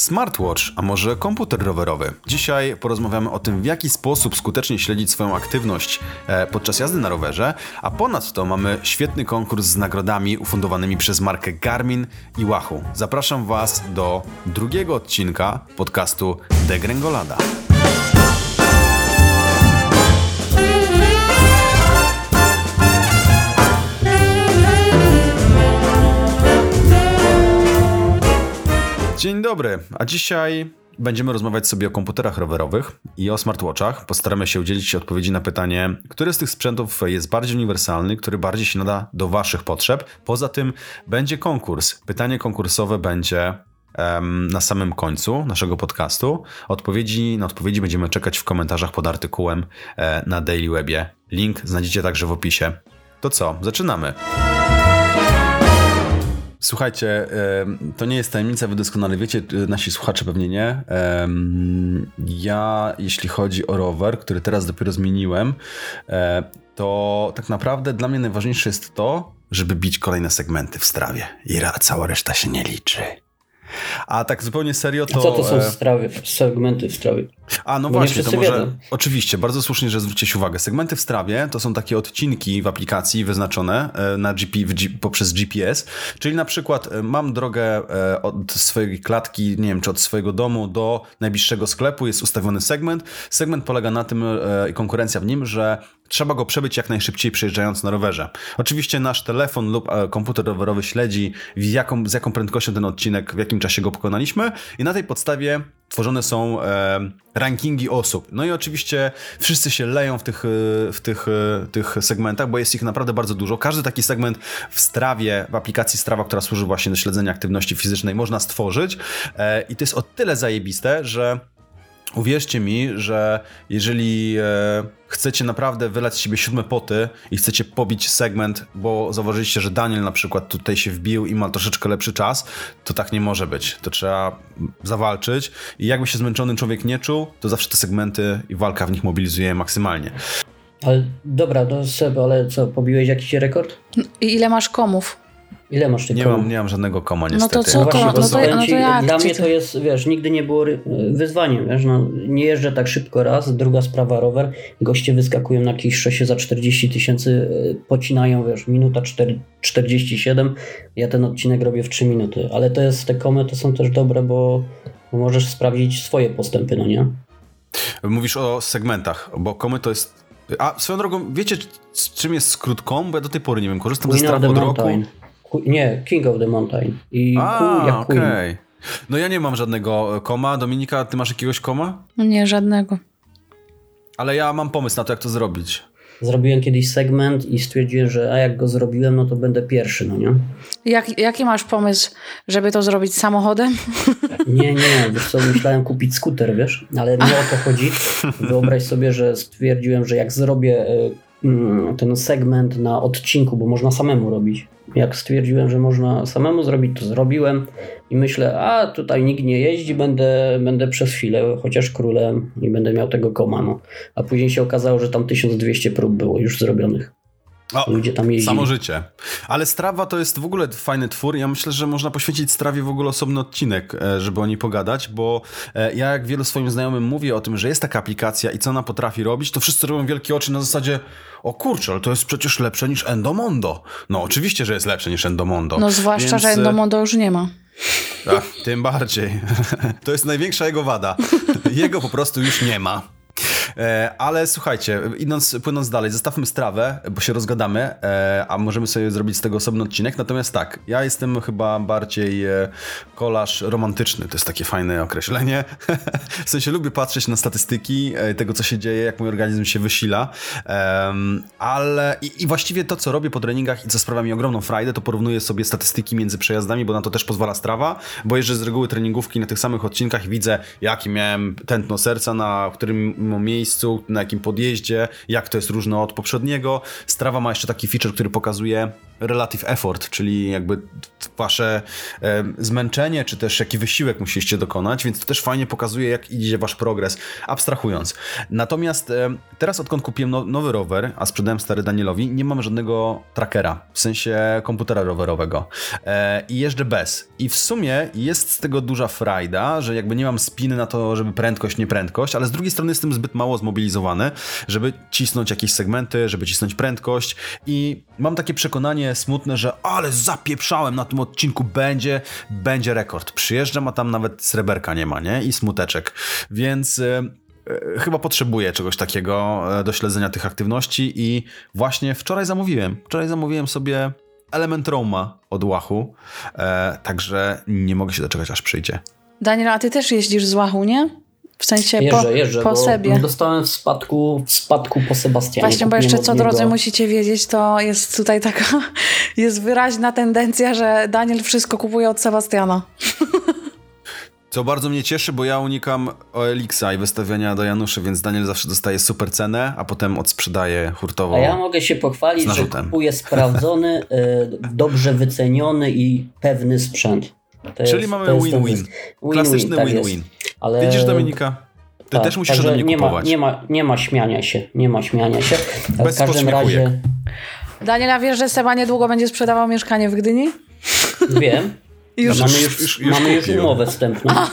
Smartwatch, a może komputer rowerowy. Dzisiaj porozmawiamy o tym, w jaki sposób skutecznie śledzić swoją aktywność e, podczas jazdy na rowerze, a ponadto mamy świetny konkurs z nagrodami ufundowanymi przez markę Garmin i Wahoo. Zapraszam Was do drugiego odcinka podcastu Degrengolada. Dzień dobry, a dzisiaj będziemy rozmawiać sobie o komputerach rowerowych i o smartwatchach. Postaramy się udzielić odpowiedzi na pytanie, który z tych sprzętów jest bardziej uniwersalny, który bardziej się nada do Waszych potrzeb. Poza tym będzie konkurs. Pytanie konkursowe będzie na samym końcu naszego podcastu. Odpowiedzi na odpowiedzi będziemy czekać w komentarzach pod artykułem e, na Daily Webie. Link znajdziecie także w opisie. To co, zaczynamy. Słuchajcie, to nie jest tajemnica, wy doskonale wiecie, nasi słuchacze pewnie nie. Ja, jeśli chodzi o rower, który teraz dopiero zmieniłem, e, to tak naprawdę dla mnie najważniejsze jest to, żeby bić kolejne segmenty w strawie. I cała reszta się nie liczy. A tak zupełnie serio to... Co to są e, strawy, segmenty w strawie? A no Bo właśnie, to może... Wiedzą. Oczywiście, bardzo słusznie, że zwrócicie uwagę. Segmenty w strawie to są takie odcinki w aplikacji wyznaczone e, na GP, poprzez GPS, czyli na przykład e, mam drogę od swojej klatki, nie wiem, czy od swojego domu do najbliższego sklepu, jest ustawiony segment. Segment polega na tym, i konkurencja w nim, że trzeba go przebyć jak najszybciej przejeżdżając na rowerze. Oczywiście nasz telefon lub komputer rowerowy śledzi, jaką, z jaką prędkością ten odcinek, w jakim czasie go pokonaliśmy i na tej podstawie tworzone są e, rankingi osób. No i oczywiście wszyscy się leją w tych, w tych, tych segmentach, bo jest ich naprawdę bardzo dużo. Każdy taki segment w Strawie, w aplikacji Strawa, która służy właśnie do śledzenia aktywności fizycznej, można stworzyć e, i to jest o tyle zajebiste, że Uwierzcie mi, że jeżeli e, chcecie naprawdę wylać z siebie siódme poty i chcecie pobić segment, bo zauważyliście, że Daniel na przykład tutaj się wbił i ma troszeczkę lepszy czas, to tak nie może być. To trzeba zawalczyć i jakby się zmęczony człowiek nie czuł, to zawsze te segmenty i walka w nich mobilizuje maksymalnie. Ale dobra, to Seb, ale co, pobiłeś jakiś rekord? I ile masz komów? Ile masz tych nie mam, nie mam żadnego koma niestety. No to co, to, no, to, no to jak? Dla mnie to jest, wiesz, nigdy nie było wyzwaniem, wiesz, no, nie jeżdżę tak szybko raz, druga sprawa rower, goście wyskakują na jakiejś szosie za 40 tysięcy, y, pocinają, wiesz, minuta 4, 47, ja ten odcinek robię w 3 minuty, ale to jest, te komy to są też dobre, bo, możesz sprawdzić swoje postępy, no nie? Mówisz o segmentach, bo komy to jest a swoją drogą, wiecie z czym jest skrót kom? Bo ja do tej pory nie wiem, korzystam Queen ze strachu od roku. Nie, King of the Mountain. I A, jak okej. Okay. No ja nie mam żadnego e, koma. Dominika, ty masz jakiegoś koma? Nie, żadnego. Ale ja mam pomysł na to, jak to zrobić. Zrobiłem kiedyś segment i stwierdziłem, że a jak go zrobiłem, no to będę pierwszy, no nie? Jak, jaki masz pomysł, żeby to zrobić samochodem? Nie, nie, wiesz co, myślałem kupić skuter, wiesz, ale nie o to chodzi. Wyobraź sobie, że stwierdziłem, że jak zrobię e, mm, ten segment na odcinku, bo można samemu robić, jak stwierdziłem, że można samemu zrobić, to zrobiłem i myślę, a tutaj nikt nie jeździ, będę, będę przez chwilę chociaż królem i będę miał tego komano. A później się okazało, że tam 1200 prób było już zrobionych. O, Ludzie tam jeździli. Samo życie. Ale Strawa to jest w ogóle fajny twór. Ja myślę, że można poświęcić Strawie w ogóle osobny odcinek, e, żeby o niej pogadać, bo e, ja jak wielu swoim znajomym mówię o tym, że jest taka aplikacja i co ona potrafi robić, to wszyscy robią wielkie oczy na zasadzie o kurczę, ale to jest przecież lepsze niż Endomondo. No oczywiście, że jest lepsze niż Endomondo. No zwłaszcza, Więc... że Endomondo już nie ma. Ach, tym bardziej. To jest największa jego wada. Jego po prostu już nie ma. E, ale słuchajcie, idąc, płynąc dalej, zostawmy strawę, bo się rozgadamy, e, a możemy sobie zrobić z tego osobny odcinek. Natomiast tak, ja jestem chyba bardziej e, kolarz romantyczny, to jest takie fajne określenie. w sensie lubię patrzeć na statystyki tego, co się dzieje, jak mój organizm się wysila, ale i, i właściwie to, co robię po treningach i co sprawia mi ogromną frajdę, to porównuję sobie statystyki między przejazdami, bo na to też pozwala strawa, bo jeżdżę z reguły treningówki na tych samych odcinkach i widzę, jaki miałem tętno serca, na którym miejscu miejscu, na jakim podjeździe, jak to jest różne od poprzedniego. Strava ma jeszcze taki feature, który pokazuje relative effort, czyli jakby wasze e, zmęczenie, czy też jaki wysiłek musieliście dokonać, więc to też fajnie pokazuje, jak idzie wasz progres, abstrahując. Natomiast e, teraz, odkąd kupiłem no, nowy rower, a sprzedałem stary Danielowi, nie mam żadnego trackera, w sensie komputera rowerowego e, i jeżdżę bez. I w sumie jest z tego duża frajda, że jakby nie mam spiny na to, żeby prędkość, nie prędkość, ale z drugiej strony jestem zbyt mało zmobilizowany, żeby cisnąć jakieś segmenty, żeby cisnąć prędkość i mam takie przekonanie smutne, że ale zapieprzałem na tym odcinku, będzie, będzie rekord. Przyjeżdżam, a tam nawet sreberka nie ma, nie? I smuteczek. Więc e, e, chyba potrzebuję czegoś takiego e, do śledzenia tych aktywności i właśnie wczoraj zamówiłem. Wczoraj zamówiłem sobie element Roma od Łachu, e, także nie mogę się doczekać, aż przyjdzie. Daniel, a ty też jeździsz z Łachu, nie? W sensie jeżdżę, po, jeżdżę, po sobie. Dostałem w spadku, w spadku po Sebastianie. Właśnie, bo jeszcze co drodzy musicie wiedzieć, to jest tutaj taka, jest wyraźna tendencja, że Daniel wszystko kupuje od Sebastiana. Co bardzo mnie cieszy, bo ja unikam OLX-a i wystawiania do Januszy, więc Daniel zawsze dostaje super cenę, a potem odsprzedaje hurtowo. A ja mogę się pochwalić, że kupuję sprawdzony, dobrze wyceniony i pewny sprzęt. To Czyli jest, mamy win-win. Klasyczny tak win-win. Ale... Widzisz Dominika? Ty tak, też musisz ode mnie nie kupować. Ma, nie, ma, nie ma śmiania się. Nie ma śmiania się. Bez w każdym razie. Daniela, wiesz, że Seba niedługo będzie sprzedawał mieszkanie w Gdyni? Wiem. Już, mamy już, już, już mamy już umowę wstępną.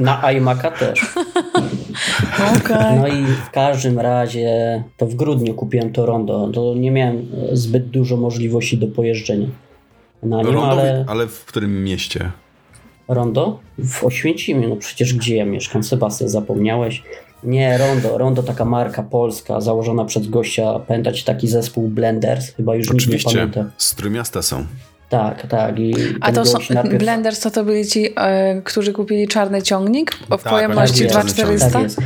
Na iMac'a też. Okay. No i w każdym razie to w grudniu kupiłem to rondo. To nie miałem zbyt dużo możliwości do pojeżdżenia na nim, rondo, ale... ale w którym mieście? Rondo? W Oświęcimiu, no przecież gdzie ja mieszkam? Sebastian, zapomniałeś? Nie, Rondo. Rondo taka marka polska, założona przez gościa, pamiętać taki zespół Blenders? Chyba już Oczywiście, nikt nie pamięta. z Trójmiasta są. Tak, tak. I A to są najpierw... Blenders to to byli ci, e, którzy kupili czarny ciągnik w tak, pojemności tak, 2400? Tak jest.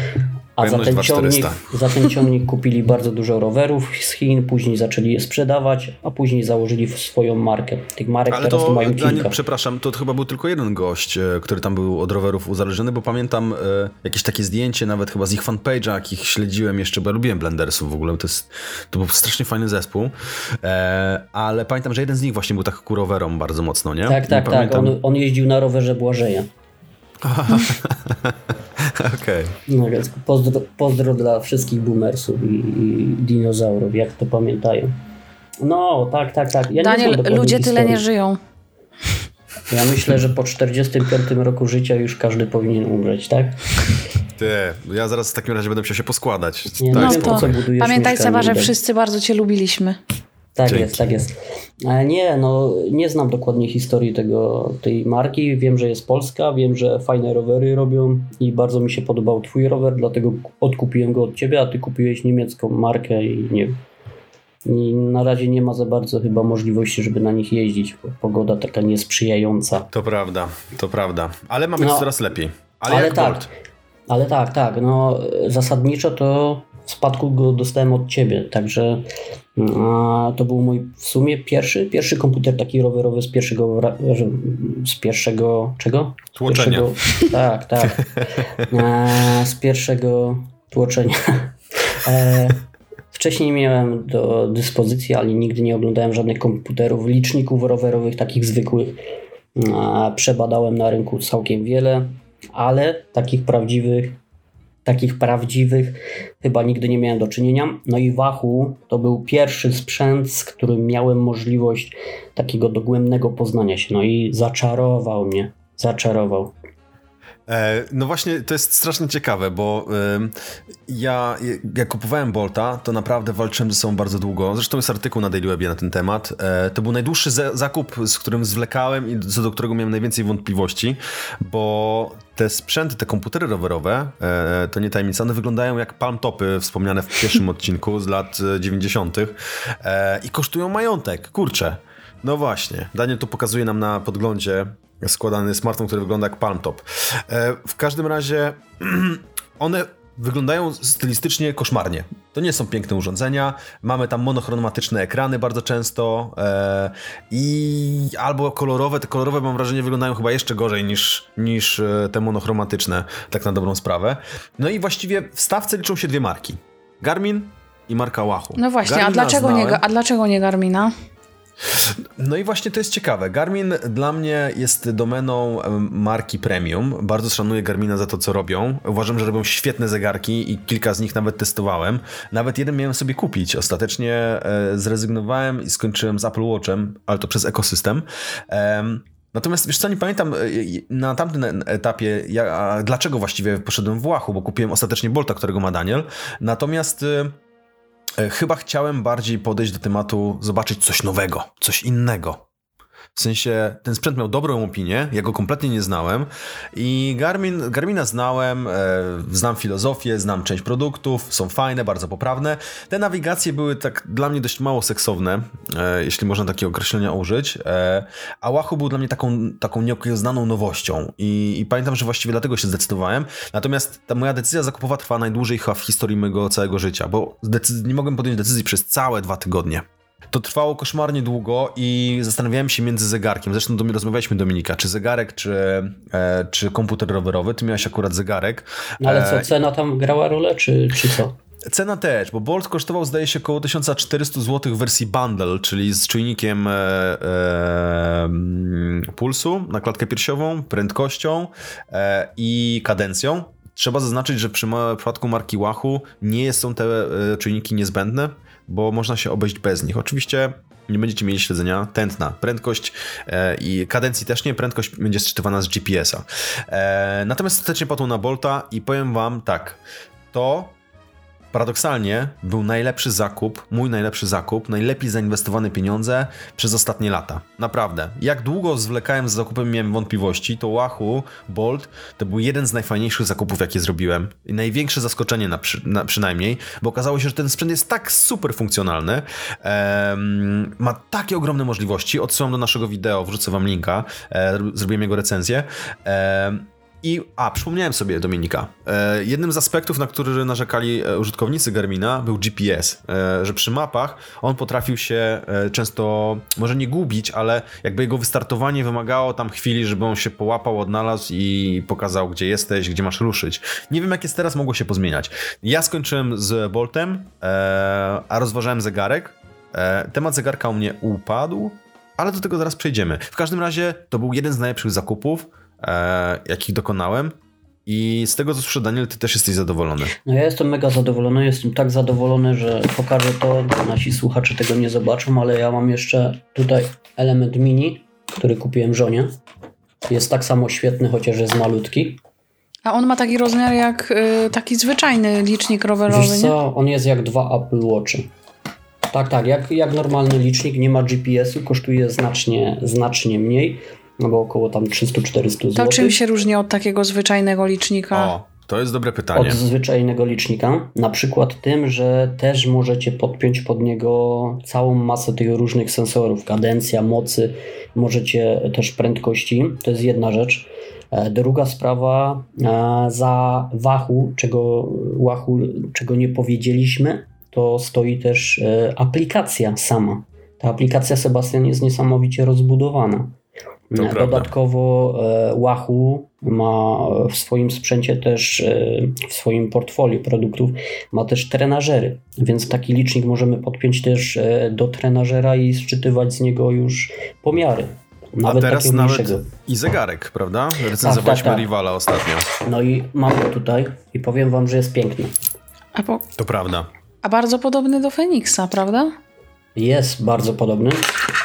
A za ten, ciągnik, za ten ciągnik kupili bardzo dużo rowerów z Chin, później zaczęli je sprzedawać, a później założyli swoją markę. Tych marek Ale teraz to, mają kilka. Daniel, przepraszam, to chyba był tylko jeden gość, e, który tam był od rowerów uzależniony, bo pamiętam e, jakieś takie zdjęcie, nawet chyba z ich fanpage'a, jakich śledziłem jeszcze, bo ja lubiłem Blendersów w ogóle, to, jest, to był strasznie fajny zespół, e, ale pamiętam, że jeden z nich właśnie był tak ku rowerom bardzo mocno, nie? Tak, tak, tak. On, on jeździł na rowerze Błażeja. Okej. Okay. No więc pozdro, pozdro dla wszystkich boomersów i, i dinozaurów, jak to pamiętają. No, tak, tak, tak. Ja Daniel, ludzie historii. tyle nie żyją. Ja myślę, że po 45 roku życia już każdy powinien umrzeć, tak? Ty, ja zaraz w takim razie będę musiał się poskładać. Nie, no to pamiętaj Seba, że wszyscy bardzo cię lubiliśmy. Tak Dzięki. jest, tak jest. Ale nie, no nie znam dokładnie historii tego, tej marki. Wiem, że jest polska, wiem, że fajne rowery robią i bardzo mi się podobał twój rower, dlatego odkupiłem go od ciebie, a ty kupiłeś niemiecką markę i nie i na razie nie ma za bardzo chyba możliwości, żeby na nich jeździć, bo pogoda taka niesprzyjająca. To prawda, to prawda. Ale mamy no, coraz lepiej. Ale, ale tak, ale tak, tak. No, zasadniczo to w spadku go dostałem od ciebie, także a, to był mój w sumie pierwszy, pierwszy komputer taki rowerowy z pierwszego z pierwszego czego? Tłoczenia. Pierwszego, tak, tak. A, z pierwszego tłoczenia. E, wcześniej miałem do dyspozycji, ale nigdy nie oglądałem żadnych komputerów, liczników rowerowych takich zwykłych. A, przebadałem na rynku całkiem wiele, ale takich prawdziwych takich prawdziwych chyba nigdy nie miałem do czynienia. No i Wahoo to był pierwszy sprzęt, z którym miałem możliwość takiego dogłębnego poznania się. No i zaczarował mnie, zaczarował. E, no właśnie, to jest strasznie ciekawe, bo ja jak kupowałem Bolta, to naprawdę walczyłem ze sobą bardzo długo. Zresztą jest artykuł na Daily Webie na ten temat. E, to był najdłuższy zakup, z którym zwlekałem i co do którego miałem najwięcej wątpliwości, bo te sprzęty, te komputery rowerowe, e, to nie tajemnica, one wyglądają jak palm topy wspomniane w pierwszym odcinku z lat 90. i kosztują majątek. Kurczę. No właśnie. Daniel tu pokazuje nam na podglądzie składany smartfon, który wygląda jak palm top. E, w każdym razie one wyglądają stylistycznie koszmarnie. To nie są piękne urządzenia. Mamy tam monochromatyczne ekrany bardzo często e, i albo kolorowe. Te kolorowe mam wrażenie wyglądają chyba jeszcze gorzej niż, niż e, te monochromatyczne, tak na dobrą sprawę. No i właściwie w stawce liczą się dwie marki. Garmin i marka Wahoo. No właśnie, a dlaczego, znałem... nie, a dlaczego nie Garmina? No i właśnie to jest ciekawe. Garmin dla mnie jest domeną marki premium. Bardzo szanuję Garmina za to, co robią. Uważam, że robią świetne zegarki i kilka z nich nawet testowałem. Nawet jeden miałem sobie kupić. Ostatecznie e, zrezygnowałem i skończyłem z Apple Watchem, ale to przez ekosystem. Natomiast wiesz co, nie pamiętam e, na tamtym etapie, ja, dlaczego właściwie poszedłem w Łachu, bo kupiłem ostatecznie Bolta, którego ma Daniel. Natomiast e, E, chyba chciałem bardziej podejść do tematu, zobaczyć coś nowego, coś innego. W sensie ten sprzęt miał dobrą opinię, ja go kompletnie nie znałem i Garmin, Garmina znałem, e, znam filozofię, znam część produktów, są fajne, bardzo poprawne. Te nawigacje były tak dla mnie dość mało seksowne, e, jeśli można takie określenia użyć, e, a Wahoo był dla mnie taką, taką nieokiełznaną nowością I, i pamiętam, że właściwie dlatego się zdecydowałem. Natomiast ta moja decyzja zakupowa trwa najdłużej chyba w historii mojego całego życia, bo nie mogłem podjąć decyzji przez całe dwa tygodnie. To trwało koszmarnie długo i zastanawiałem się między zegarkiem. Zresztą do mnie rozmawialiśmy, Dominika, czy zegarek, czy, e, czy komputer rowerowy. Ty miałeś akurat zegarek. No ale co, e, cena tam grała rolę, czy, czy co? Cena też, bo Bolt kosztował zdaje się około 1400 zł w wersji bundle, czyli z czujnikiem e, e, pulsu na klatkę piersiową, prędkością e, i kadencją. Trzeba zaznaczyć, że przy przypadku marki Wahoo nie są te e, czujniki niezbędne bo można się obejść bez nich. Oczywiście nie będziecie mieli śledzenia tętna. Prędkość e, i kadencji też nie, prędkość będzie sczytywana z GPS-a. E, natomiast ostatecznie padło na Bolta i powiem wam tak, to paradoksalnie był najlepszy zakup, mój najlepszy zakup, najlepiej zainwestowane pieniądze przez ostatnie lata. Naprawdę. Jak długo zwlekałem z zakupem miałem wątpliwości, to Wahoo Bolt to był jeden z najfajniejszych zakupów, jakie zrobiłem. I największe zaskoczenie na, przy, na przynajmniej, bo okazało się, że ten sprzęt jest tak super funkcjonalny, um, ma takie ogromne możliwości. Odsyłam do naszego wideo, wrzucę wam linka, e, zrobiłem jego recenzję. I, a, przypomniałem sobie Dominika. E, jednym z aspektów, na który narzekali e, użytkownicy Garmina był GPS, e, że przy mapach on potrafił się e, często, może nie gubić, ale jakby jego wystartowanie wymagało tam chwili, żeby on się połapał, odnalazł i pokazał, gdzie jesteś, gdzie masz ruszyć. Nie wiem, jak jest teraz, mogło się pozmieniać. Ja skończyłem z Boltem, e, a rozważałem zegarek. E, temat zegarka u mnie upadł, ale do tego zaraz przejdziemy. W każdym razie to był jeden z najlepszych zakupów, e, jakich dokonałem. I z tego, co słyszę, Daniel, ty też jesteś zadowolony. No ja jestem mega zadowolony. Jestem tak zadowolony, że pokażę to. Nasi słuchacze tego nie zobaczą, ale ja mam jeszcze tutaj element mini, który kupiłem żonie. Jest tak samo świetny, chociaż jest malutki. A on ma taki rozmiar jak y, taki zwyczajny licznik rowerowy, Wiesz co? Nie? On jest jak dwa Apple Watchy. Tak, tak, jak, jak normalny licznik, nie ma GPS-u, kosztuje znacznie, znacznie mniej no bo około tam 300-400 zł. To czym się różni od takiego zwyczajnego licznika? O, to jest dobre pytanie. Od zwyczajnego licznika. Na przykład tym, że też możecie podpiąć pod niego całą masę tych różnych sensorów. Kadencja, mocy, możecie też prędkości. To jest jedna rzecz. E, druga sprawa, e, za Wahu, czego, Wahu, czego nie powiedzieliśmy, to stoi też e, aplikacja sama. Ta aplikacja, Sebastian, jest niesamowicie rozbudowana. To Dodatkowo e, Wahoo ma w swoim sprzęcie też, e, w swoim portfolio produktów, ma też trenażery, więc taki licznik możemy podpiąć też e, do trenażera i sczytywać z niego już pomiary. Nawet A teraz nawet mniejszego. i zegarek, prawda? Recenzowaliśmy tak, tak, tak. Rivala ostatnio. No i mam go tutaj i powiem wam, że jest piękny. Po... To prawda. A bardzo podobny do Feniksa, prawda? Jest bardzo podobny.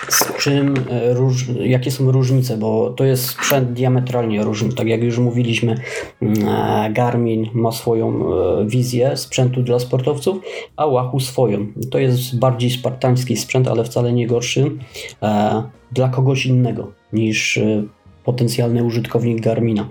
Z czym, e, róż, jakie są różnice, bo to jest sprzęt diametralnie różny. Tak jak już mówiliśmy, mm, e, Garmin ma swoją e, wizję sprzętu dla sportowców, a Wahoo swoją. To jest bardziej spartański sprzęt, ale wcale nie gorszy dla kogoś innego niż potencjalny użytkownik Garmina.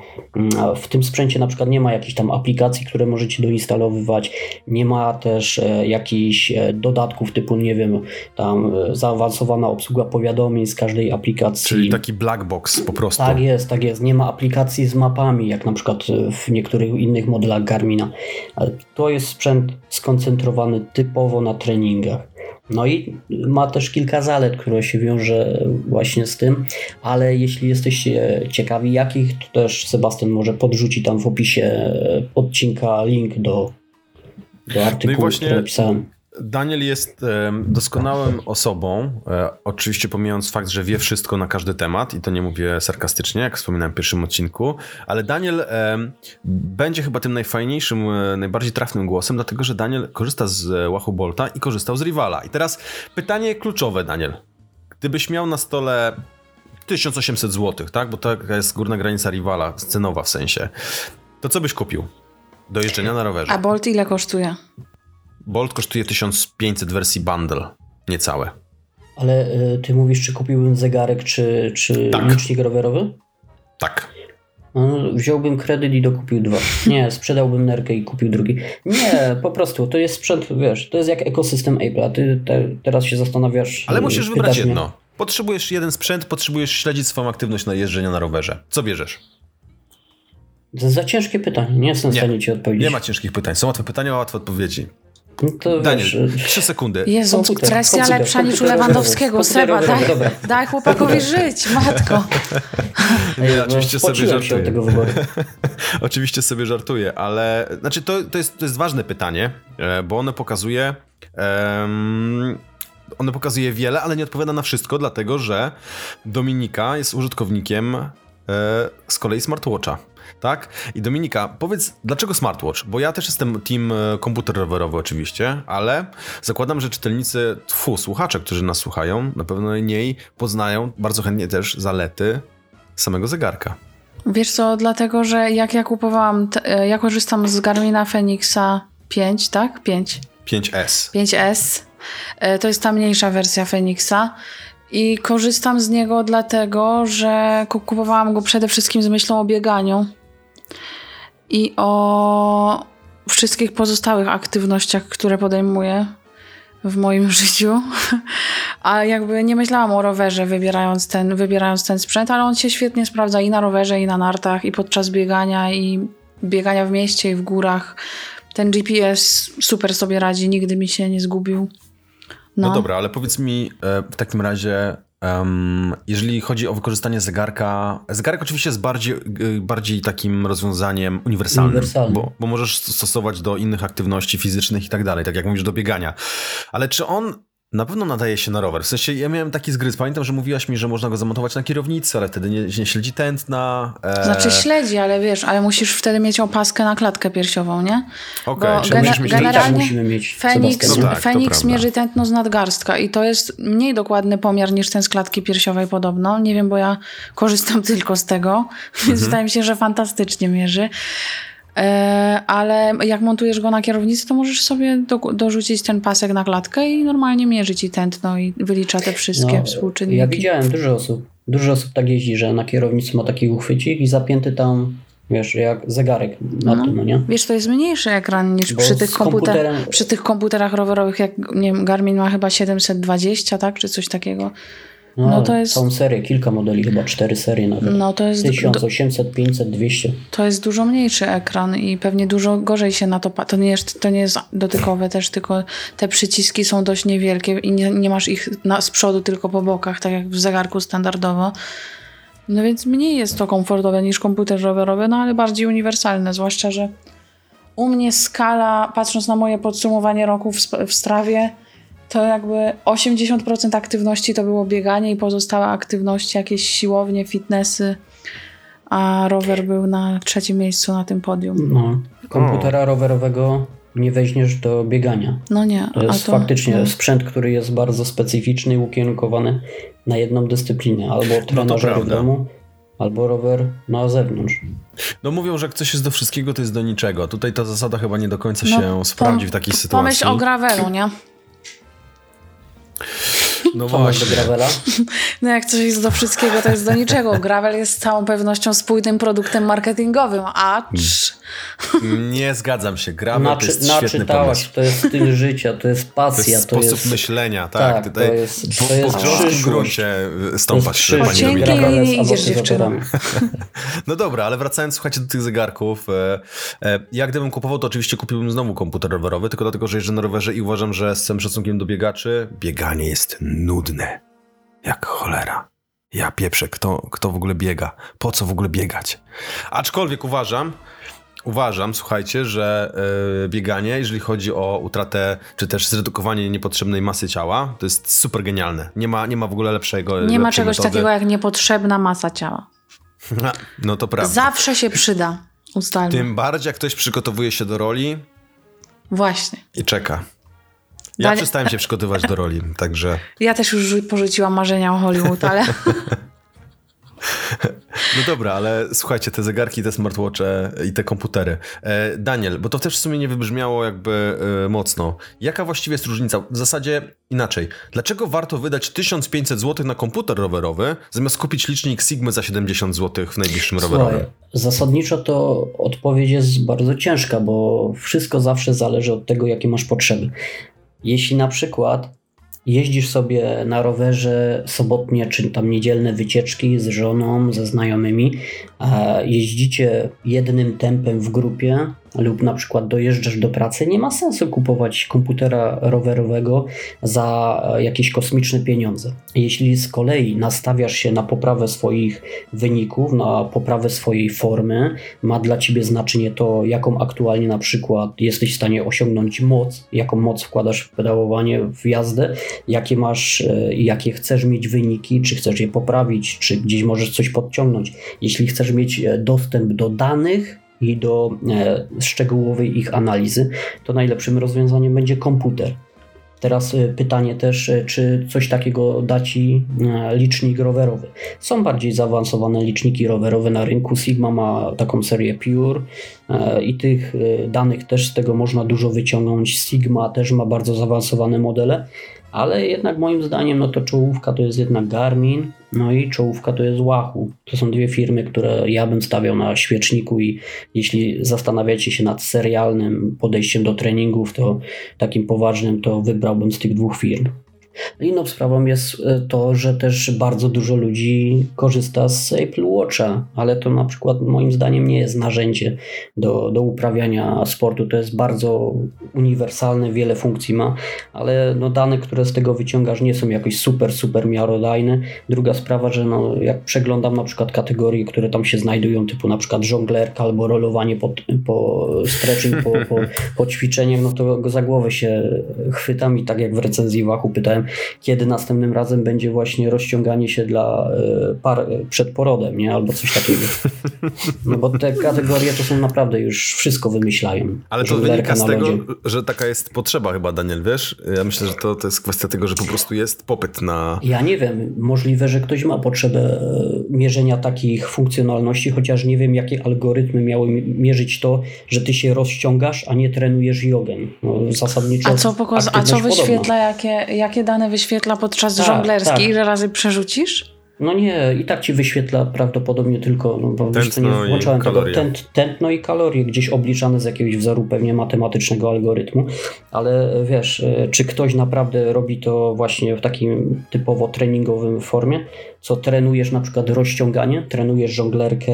W tym sprzęcie na przykład nie ma jakichś tam aplikacji, które możecie doinstalowywać, nie ma też e, jakichś e, dodatków typu, nie wiem, tam e, zaawansowana obsługa powiadomień z każdej aplikacji. Czyli taki black box po prostu. Tak jest, tak jest. Nie ma aplikacji z mapami, jak na przykład w niektórych innych modelach Garmina. To jest sprzęt skoncentrowany typowo na treningach. No i ma też kilka zalet, które się wiąże właśnie z tym, ale jeśli jesteście ciekawi jakich, to też Sebastian może podrzuci tam w opisie odcinka link do, do artykułu, no właśnie... który napisałem. Daniel jest doskonałą osobą, e, oczywiście pomijając fakt, że wie wszystko na każdy temat i to nie mówię sarkastycznie, jak wspominałem w pierwszym odcinku, ale Daniel będzie chyba tym najfajniejszym, e, najbardziej trafnym głosem, dlatego że Daniel korzysta z e, Wahoo Bolta i korzystał z Rivala. I teraz pytanie kluczowe, Daniel. Gdybyś miał na stole 1800 zł, tak? Bo to jest górna granica Rivala, cenowa w sensie. To co byś kupił do jeżdżenia na rowerze? A Bolt ile kosztuje? Bolt kosztuje 1500 wersji bundle, niecałe. Ale y, ty mówisz, czy kupiłbym zegarek, czy, czy tak. licznik rowerowy? Tak. No, wziąłbym kredyt i dokupił dwa. Nie, sprzedałbym nerkę i kupił drugi. Nie, po prostu, to jest sprzęt, wiesz, to jest jak ekosystem Apple, a ty te, teraz się zastanawiasz... Ale musisz wybrać mnie. jedno. Potrzebujesz jeden sprzęt, potrzebujesz śledzić swoją aktywność na jeżdżenia na rowerze. Co bierzesz? Za ciężkie pytanie, nie jestem w stanie ci odpowiedzieć. Nie ma ciężkich pytań, są łatwe pytania, łatwe odpowiedzi. No to Daniel, trzy sekundy. Jezu, komputer, presja komputer, lepsza niż u Lewandowskiego. Seba, daj, daj chłopakowi żyć, matko. Nie, oczywiście sobie żartuję. tego wyboru. oczywiście sobie żartuję, ale znaczy to, to, jest, to jest ważne pytanie, e, bo ono pokazuje um, ono pokazuje wiele, ale nie odpowiada na wszystko, dlatego że Dominika jest użytkownikiem e, z kolei smartwatcha tak? I Dominika, powiedz, dlaczego smartwatch? Bo ja też jestem team e, komputer rowerowy oczywiście, ale zakładam, że czytelnicy, tfu, słuchacze, którzy nas słuchają, na pewno niej poznają bardzo chętnie też zalety samego zegarka. Wiesz co, dlatego, że jak ja kupowałam, e, ja korzystam z Garmina Fenixa 5, tak? 5. 5S. 5S. To jest ta mniejsza wersja Fenixa. I korzystam z niego dlatego, że kupowałam go przede wszystkim z myślą o bieganiu i o wszystkich pozostałych aktywnościach, które podejmuję w moim życiu. A jakby nie myślałam o rowerze, wybierając ten, wybierając ten sprzęt, ale on się świetnie sprawdza i na rowerze, i na nartach, i podczas biegania, i biegania w mieście, i w górach. Ten GPS super sobie radzi, nigdy mi się nie zgubił. No, no dobra, ale powiedz mi e, w takim razie, Um, jeżeli chodzi o wykorzystanie zegarka, zegarek oczywiście jest bardziej, y, bardziej takim rozwiązaniem uniwersalnym, Uniwersalny. bo, bo możesz stosować do innych aktywności fizycznych i tak dalej, tak jak mówisz, do biegania. Ale czy on na pewno nadaje się na rower. W sensie ja miałem taki zgryz. Pamiętam, że mówiłaś mi, że można go zamontować na kierownicy, ale wtedy nie, nie śledzi tętna. E... Znaczy śledzi, ale wiesz, ale musisz wtedy mieć opaskę na klatkę piersiową, nie? Okej, okay, czyli gena- generalnie musimy mieć Fenix, no tak, Fenix mierzy tętno z nadgarstka i to jest mniej dokładny pomiar niż ten z klatki piersiowej podobno. Nie wiem, bo ja korzystam tylko z tego, więc mhm. wydaje mi się, że fantastycznie mierzy. E, ale jak montujesz go na kierownicy, to możesz sobie do, dorzucić ten pasek na klatkę i normalnie mierzyć i tętno i wylicza te wszystkie no, współczynniki. Ja widziałem dużo osób, dużo osób tak jeździ, że na kierownicy ma taki uchwycik i zapięty tam Wiesz, jak zegarek na no. tym, no nie? Wiesz, to jest mniejszy ekran niż przy tych, komputer, przy tych komputerach rowerowych, jak nie wiem, Garmin ma chyba 720, tak? Czy coś takiego. No, no to jest... Całą serię, kilka modeli, chyba cztery serie nawet. No to jest... 1800, 500, 200. To jest dużo mniejszy ekran i pewnie dużo gorzej się na to... To nie jest, to nie jest dotykowe też, tylko te przyciski są dość niewielkie i nie, nie masz ich na, z przodu, tylko po bokach, tak jak w zegarku standardowo. No więc mniej jest to komfortowe niż komputer rowerowy, no ale bardziej uniwersalne, zwłaszcza, że u mnie skala, patrząc na moje podsumowanie roku w, w Strawie, to jakby 80% aktywności to było bieganie i pozostałe aktywności, jakieś siłownie, fitnessy, a rower był na trzecim miejscu na tym podium. No, komputera rowerowego nie weźmiesz do biegania. No nie. To jest to, faktycznie no. sprzęt, który jest bardzo specyficzny i ukierunkowany na jedną dyscyplinę. Albo trenażer no w domu, albo rower na zewnątrz. No mówią, że jak coś jest do wszystkiego, to jest do niczego. Tutaj ta zasada chyba nie do końca no, się sprawdzi w takiej sytuacji. Pomyśl o gravelu, nie? No do gravela? No jak coś jest do wszystkiego, to jest do niczego. Gravel jest z całą pewnością spójnym produktem marketingowym, acz... Nie zgadzam się. Gravel Naczy, to jest świetny pomysł. To jest styl życia, to jest pasja. To jest sposób jest... myślenia, tak. tak Tutaj to jest, to jest po, grząskim gruncie stąpać. Po cienkiej nie idziesz dziewczyną. No dobra, ale wracając, słuchajcie, do tych zegarków. E, e, ja gdybym kupował, to oczywiście kupiłbym znowu komputer rowerowy, tylko dlatego, że jeżdżę na rowerze i uważam, że z całym szacunkiem do biegaczy, bieganie jest nudne. Jak cholera. Ja pieprzę, kto, kto w ogóle biega? Po co w ogóle biegać? Aczkolwiek uważam, uważam, słuchajcie, że yy, bieganie, jeżeli chodzi o utratę, czy też zredukowanie niepotrzebnej masy ciała, to jest super genialne. Nie ma, nie ma w ogóle lepszego. Nie ma czegoś metody. takiego jak niepotrzebna masa ciała. No to prawda. Zawsze się przyda. Ustalmy. Tym bardziej, jak ktoś przygotowuje się do roli. Właśnie. I czeka. Ja Danie... przestałem się przygotowywać do roli, także... Ja też już porzuciłam marzenia o Hollywood, ale... No dobra, ale słuchajcie, te zegarki, te smartwatche i te komputery. E, Daniel, bo to też w sumie nie wybrzmiało jakby e, mocno. Jaka właściwie jest różnica? W zasadzie inaczej. Dlaczego warto wydać 1500 zł na komputer rowerowy, zamiast kupić licznik Sigma za 70 zł w najbliższym Słuchaj, rowerowym? Zasadniczo to odpowiedź jest bardzo ciężka, bo wszystko zawsze zależy od tego, jakie masz potrzeby. Jeśli na przykład jeździsz sobie na rowerze sobotnie czy tam niedzielne wycieczki z żoną, ze znajomymi, jeździcie jednym tempem w grupie, lub na przykład dojeżdżasz do pracy, nie ma sensu kupować komputera rowerowego za jakieś kosmiczne pieniądze. Jeśli z kolei nastawiasz się na poprawę swoich wyników, na poprawę swojej formy, ma dla ciebie znaczenie to, jaką aktualnie na przykład jesteś w stanie osiągnąć moc, jaką moc wkładasz w pedałowanie, w jazdę, jakie masz, e, jakie chcesz mieć wyniki, czy chcesz je poprawić, czy gdzieś możesz coś podciągnąć. Jeśli chcesz mieć e, dostęp do danych, i do e, szczegółowej ich analizy, to najlepszym rozwiązaniem będzie komputer. Teraz e, pytanie też, e, czy coś takiego da Ci licznik rowerowy. Są bardziej zaawansowane liczniki rowerowe na rynku. Sigma ma taką serię Pure i tych danych też z tego można dużo wyciągnąć. Sigma też ma bardzo zaawansowane modele, ale jednak moim zdaniem no to czołówka to jest jednak Garmin, no i czołówka to jest Wahoo. To są dwie firmy, które ja bym stawiał na świeczniku i jeśli zastanawiacie się nad serialnym podejściem do treningów, to takim poważnym, to wybrałbym z tych dwóch firm. Inną sprawą jest e, to, że też bardzo dużo ludzi korzysta z Apple Watcha, ale to na przykład moim zdaniem nie jest narzędzie do, do uprawiania sportu. To jest bardzo uniwersalne, wiele funkcji ma, ale no dane, które z tego wyciągasz nie są jakoś super, super miarodajne. Druga sprawa, że no, jak przeglądam na przykład kategorie, które tam się znajdują, typu na przykład żonglerka albo rolowanie po, po stretching, po, po, po ćwiczeniach, no to go za głowę się chwytam i tak jak w recenzji Wachu pytałem, kiedy następnym razem będzie właśnie rozciąganie się dla e, par e, przed porodem, nie? Albo coś takiego. No bo te kategorie to są naprawdę już wszystko wymyślają. Ale to wynika z tego, że taka jest potrzeba chyba, Daniel, wiesz? Ja myślę, że to, to jest kwestia tego, że po prostu jest popyt na... Ja nie wiem. Możliwe, że ktoś ma potrzebę e, mierzenia takich funkcjonalności, chociaż nie wiem, jakie algorytmy miały mierzyć to, że ty się rozciągasz, a nie trenujesz jogę. No, zasadniczo a co, pokaz- a co wyświetla, jakie, jakie dane dane wyświetla podczas tak, żonglerskiej? Tak. Ile razy przerzucisz? No nie, i tak ci wyświetla prawdopodobnie tylko, no bo tętno nie włączałem tego, tent, tętno i kalorie gdzieś obliczane z jakiegoś wzoru pewnie matematycznego algorytmu, ale wiesz, e, czy ktoś naprawdę robi to właśnie w takim typowo treningowym formie, co trenujesz na przykład rozciąganie, trenujesz żonglerkę,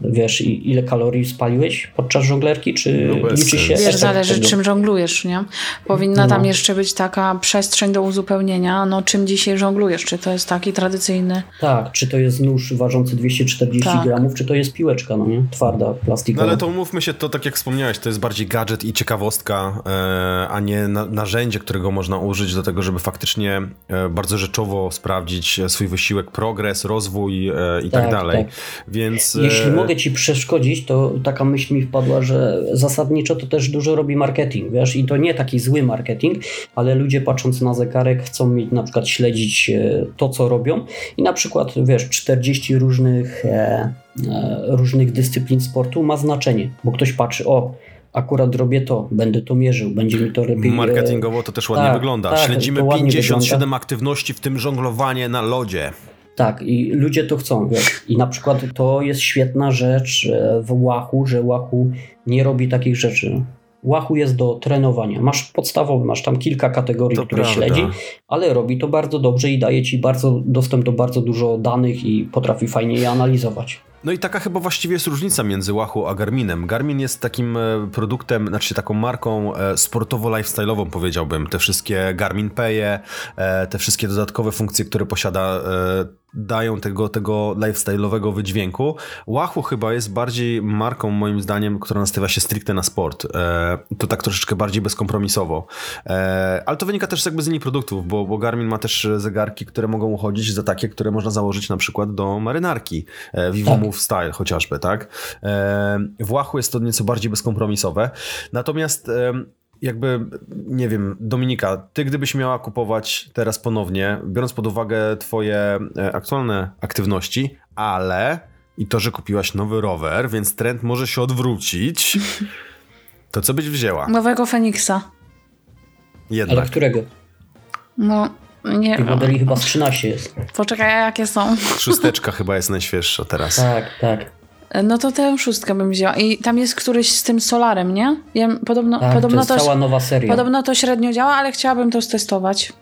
wiesz ile kalorii spaliłeś podczas żonglerki, czy no liczy się? Wiesz, zależy tego? czym żonglujesz, nie? Powinna no. tam jeszcze być taka przestrzeń do uzupełnienia, no czym dzisiaj żonglujesz, czy to jest taki tradycyjny tak, czy to jest nóż ważący 240 tak. gramów, czy to jest piłeczka, no nie? Twarda, plastikowa. No ale to umówmy się, to tak jak wspomniałeś, to jest bardziej gadżet i ciekawostka, e, a nie na, narzędzie, którego można użyć do tego, żeby faktycznie e, bardzo rzeczowo sprawdzić swój wysiłek, progres, rozwój e, i tak, tak dalej. Tak. Więc... Jeśli mogę ci przeszkodzić, to taka myśl mi wpadła, że zasadniczo to też dużo robi marketing, wiesz, i to nie taki zły marketing, ale ludzie patrząc na zegarek chcą mieć na przykład śledzić to, co robią i na przykład wiesz, 40 różnych, e, e, różnych dyscyplin sportu ma znaczenie, bo ktoś patrzy, o, akurat robię to, będę to mierzył, będzie mi to lepiej... e, Marketingowo to też ładnie tak, wygląda. tak, Śledzimy to ładnie 57 wygląda. aktywności, w tym żonglowanie na lodzie. Tak, i ludzie to chcą, wiesz. I na przykład to jest świetna rzecz e, w Łachu, że Łachu nie robi takich rzeczy. Łachu jest do trenowania. Masz podstawowy, masz tam kilka kategorii, To które prawda. śledzi, ale robi to bardzo dobrze i daje ci bardzo dostęp do bardzo dużo danych i potrafi fajnie je analizować. No i taka chyba właściwie jest różnica między Wahoo a Garminem. Garmin jest takim e, produktem, znaczy taką marką e, sportowo-lifestyle'ową powiedziałbym. Te wszystkie Garmin Paye, te wszystkie dodatkowe funkcje, które posiada, dają tego, tego lifestyle'owego wydźwięku. Wahoo chyba jest bardziej marką moim zdaniem, która nastawia się stricte na sport. E, to tak troszeczkę bardziej bezkompromisowo. E, ale to wynika też jakby z innych produktów, bo, bo Garmin ma też zegarki, które mogą uchodzić za takie, które można założyć na przykład do marynarki. E, Vivo Tak. Move Style chociażby, tak? E, w Łachu jest to nieco bardziej bezkompromisowe. Natomiast jakby, nie wiem, Dominika, ty gdybyś miała kupować teraz ponownie, biorąc pod uwagę twoje e, aktualne aktywności, ale i to, że kupiłaś nowy rower, więc trend może się odwrócić, to co byś wzięła? Nowego Feniksa. Ale Jednak. którego? No, nie Tych modeli chyba z 13 jest. Poczekaj, jakie są? Szósteczka chyba jest najświeższa teraz. Tak, tak. No to tę szóstkę bym wzięła. I tam jest któryś z tym solarem, nie? Ja, podobno, tak to podobno, jest to, cała nowa seria. podobno to średnio działa, ale chciałabym to stestować.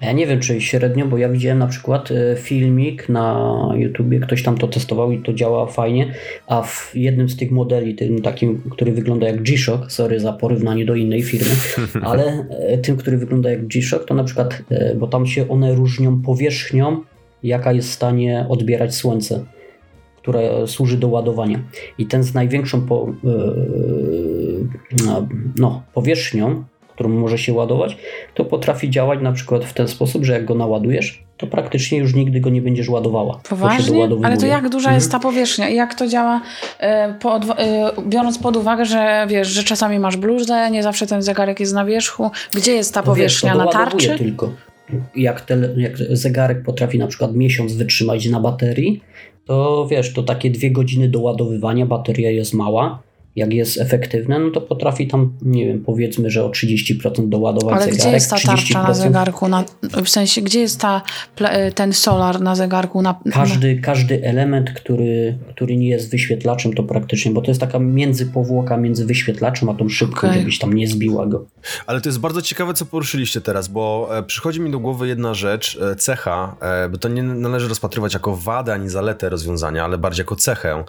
Ja nie wiem, czy średnio, bo ja widziałem na przykład e, filmik na YouTubie, ktoś tam to testował i to działa fajnie, a w jednym z tych modeli, tym takim, który wygląda jak G-Shock, sorry za porównanie do innej firmy, ale e, tym, który wygląda jak G-Shock, to na przykład, e, bo tam się one różnią powierzchnią, jaka jest w stanie odbierać słońce, które służy do ładowania. I ten z największą po, e, no, powierzchnią, którą może się ładować, to potrafi działać na przykład w ten sposób, że jak go naładujesz, to praktycznie już nigdy go nie będziesz ładowała. To Poważnie? doładowuje. Ale to jak duża Mhm. jest ta powierzchnia i jak to działa, e, po, e, biorąc pod uwagę, że wiesz, że czasami masz bluzę, nie zawsze ten zegarek jest na wierzchu. Gdzie jest ta No wiesz, powierzchnia? to na doładowuje tarczy? tylko. Jak, tele, jak zegarek potrafi na przykład miesiąc wytrzymać na baterii, to wiesz, to takie dwie godziny doładowywania, bateria jest mała. Jak jest efektywne, no to potrafi tam, nie wiem, powiedzmy, że o 30% doładować Ale zegarek. gdzie jest ta tarcza na 30%. zegarku? Na, w sensie, gdzie jest ta, e, ten solar na zegarku? Na, Każdy, każdy element, który, który nie jest wyświetlaczem, to praktycznie, bo to jest taka międzypowłoka między wyświetlaczem a tą szybką, Okej. żebyś tam nie zbiła go. Ale to jest bardzo ciekawe, co poruszyliście teraz, bo e, przychodzi mi do głowy jedna rzecz, e, cecha, e, bo to nie należy rozpatrywać jako wadę ani zaletę rozwiązania, ale bardziej jako cechę.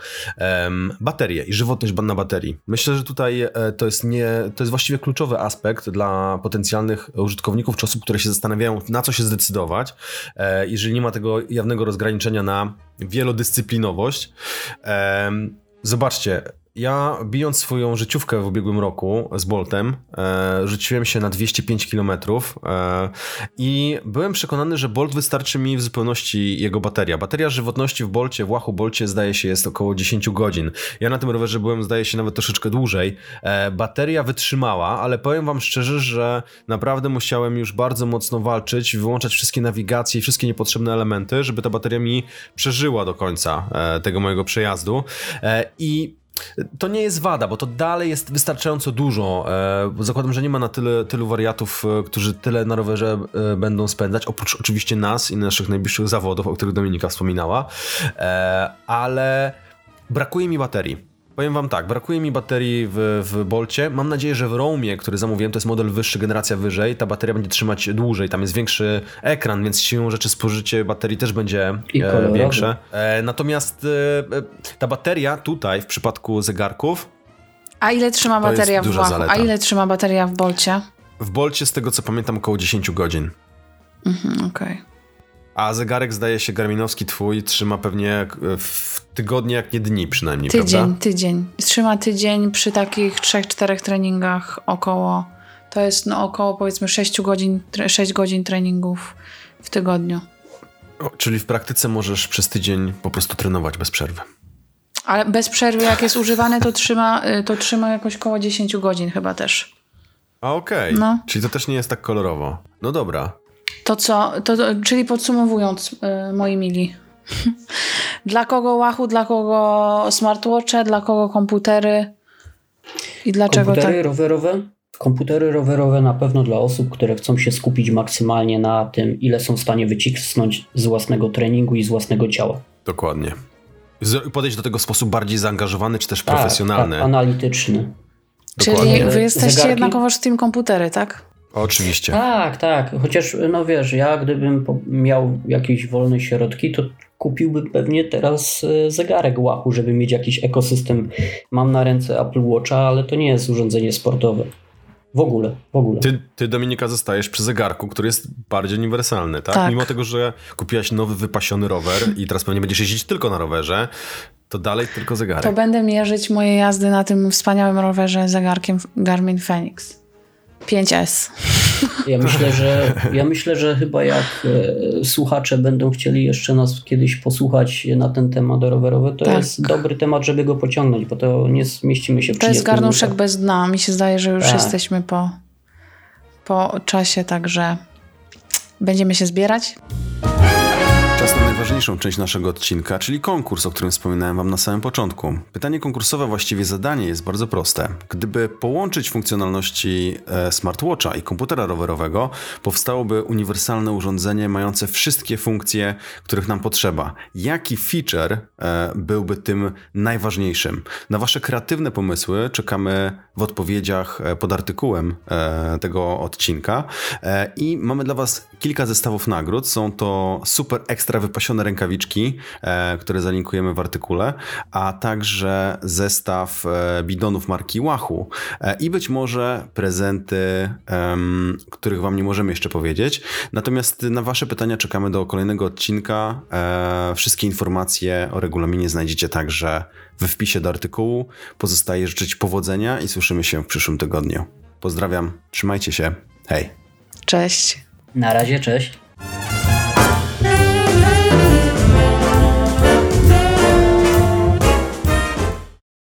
Baterie i żywotność na baterii. Myślę, że tutaj e, to jest, nie, to jest właściwie kluczowy aspekt dla potencjalnych użytkowników czy osób, które się zastanawiają, na co się zdecydować, e, jeżeli nie ma tego jawnego rozgraniczenia na wielodyscyplinowość. Em, Zobaczcie, ja bijąc swoją życiówkę w ubiegłym roku z Boltem, e, rzuciłem się na 205 km e, i byłem przekonany, że Bolt wystarczy mi w zupełności jego bateria. Bateria żywotności w Bolcie, w Łachu Bolcie zdaje się jest około 10 godzin. Ja na tym rowerze byłem zdaje się nawet troszeczkę dłużej. E, bateria wytrzymała, ale powiem wam szczerze, że naprawdę musiałem już bardzo mocno walczyć, wyłączać wszystkie nawigacje i wszystkie niepotrzebne elementy, żeby ta bateria mi przeżyła do końca e, tego mojego przejazdu. E, I to nie jest wada, bo to dalej jest wystarczająco dużo. E, zakładam, że nie ma na tyle, tylu wariatów, e, którzy tyle na rowerze e, będą spędzać, oprócz oczywiście nas i naszych najbliższych zawodów, o których Dominika wspominała, ale brakuje mi baterii. Powiem wam tak, brakuje mi baterii w, w Bolcie. Mam nadzieję, że w Roamie, który zamówiłem, to jest model wyższy, generacja wyżej, ta bateria będzie trzymać dłużej. Tam jest większy ekran, więc siłą rzeczy spożycie baterii też będzie I e, większe. E, natomiast e, e, ta bateria tutaj w przypadku zegarków A ile trzyma bateria w. A ile trzyma bateria w Bolcie? w Bolcie z tego co pamiętam około 10 godzin. Mhm, Okej. A zegarek zdaje się Garminowski twój trzyma pewnie e, w tygodnie, jak nie dni przynajmniej, Tydzień, prawda? tydzień. Trzyma tydzień przy takich 3-4 treningach około. To jest no około powiedzmy 6 godzin, 6 godzin treningów w tygodniu. O, czyli w praktyce możesz przez tydzień po prostu trenować bez przerwy. Ale bez przerwy, jak jest używane, to trzyma, y, to trzyma jakoś około 10 godzin chyba też. A okej, No. czyli to też nie jest tak kolorowo. No dobra. To co, to, to, czyli podsumowując, y, moi mili. Dla kogo łachu, dla kogo smartwatche, dla kogo komputery I dlaczego Komputery tak? rowerowe? Komputery rowerowe na pewno dla osób, które chcą się skupić maksymalnie na tym, ile są w stanie wycisnąć z własnego treningu i z własnego ciała. Dokładnie. Podejść do tego w sposób bardziej zaangażowany, czy też Tak, profesjonalny. Tak, analityczny. Czyli Dokładnie. wy jesteście Zegarki? jednakowoż z Team Komputery, tak? Oczywiście. Tak, tak. Chociaż, no wiesz, ja gdybym miał jakieś wolne środki, to kupiłbym pewnie teraz e, zegarek łachu, żeby mieć jakiś ekosystem. Mam na ręce Apple Watcha, ale to nie jest urządzenie sportowe. W ogóle, w ogóle. Ty, ty, Dominika, zostajesz przy zegarku, który jest bardziej uniwersalny, tak? Tak. Mimo tego, że kupiłaś nowy, wypasiony rower i teraz pewnie będziesz jeździć tylko na rowerze, to dalej tylko zegarek. To będę mierzyć moje jazdy na tym wspaniałym rowerze zegarkiem Garmin Fenix 5S. Ja myślę, że ja myślę, że chyba jak e, słuchacze będą chcieli jeszcze nas kiedyś posłuchać na ten temat rowerowy, to Tak. jest dobry temat, żeby go pociągnąć, bo to nie zmieścimy się w To jest 30 garnuszek minutach. bez dna. Mi się zdaje, że już Tak. jesteśmy po, po czasie, także będziemy się zbierać. Czas na najważniejszą część naszego odcinka, czyli konkurs, o którym wspominałem Wam na samym początku. Pytanie konkursowe, właściwie zadanie jest bardzo proste. Gdyby połączyć funkcjonalności e, smartwatcha i komputera rowerowego, powstałoby uniwersalne urządzenie mające wszystkie funkcje, których nam potrzeba. Jaki feature e, byłby tym najważniejszym? Na Wasze kreatywne pomysły czekamy w odpowiedziach e, pod artykułem tego odcinka i mamy dla Was kilka zestawów nagród. Są to super ekstra wypasione rękawiczki, e, które zalinkujemy w artykule, a także zestaw e, bidonów marki Wahoo e, i być może prezenty, których Wam nie możemy jeszcze powiedzieć. Natomiast na Wasze pytania czekamy do kolejnego odcinka. Wszystkie informacje o regulaminie znajdziecie także we wpisie do artykułu. Pozostaje życzyć powodzenia i słyszymy się w przyszłym tygodniu. Pozdrawiam, trzymajcie się, hej! Cześć. Na razie, cześć.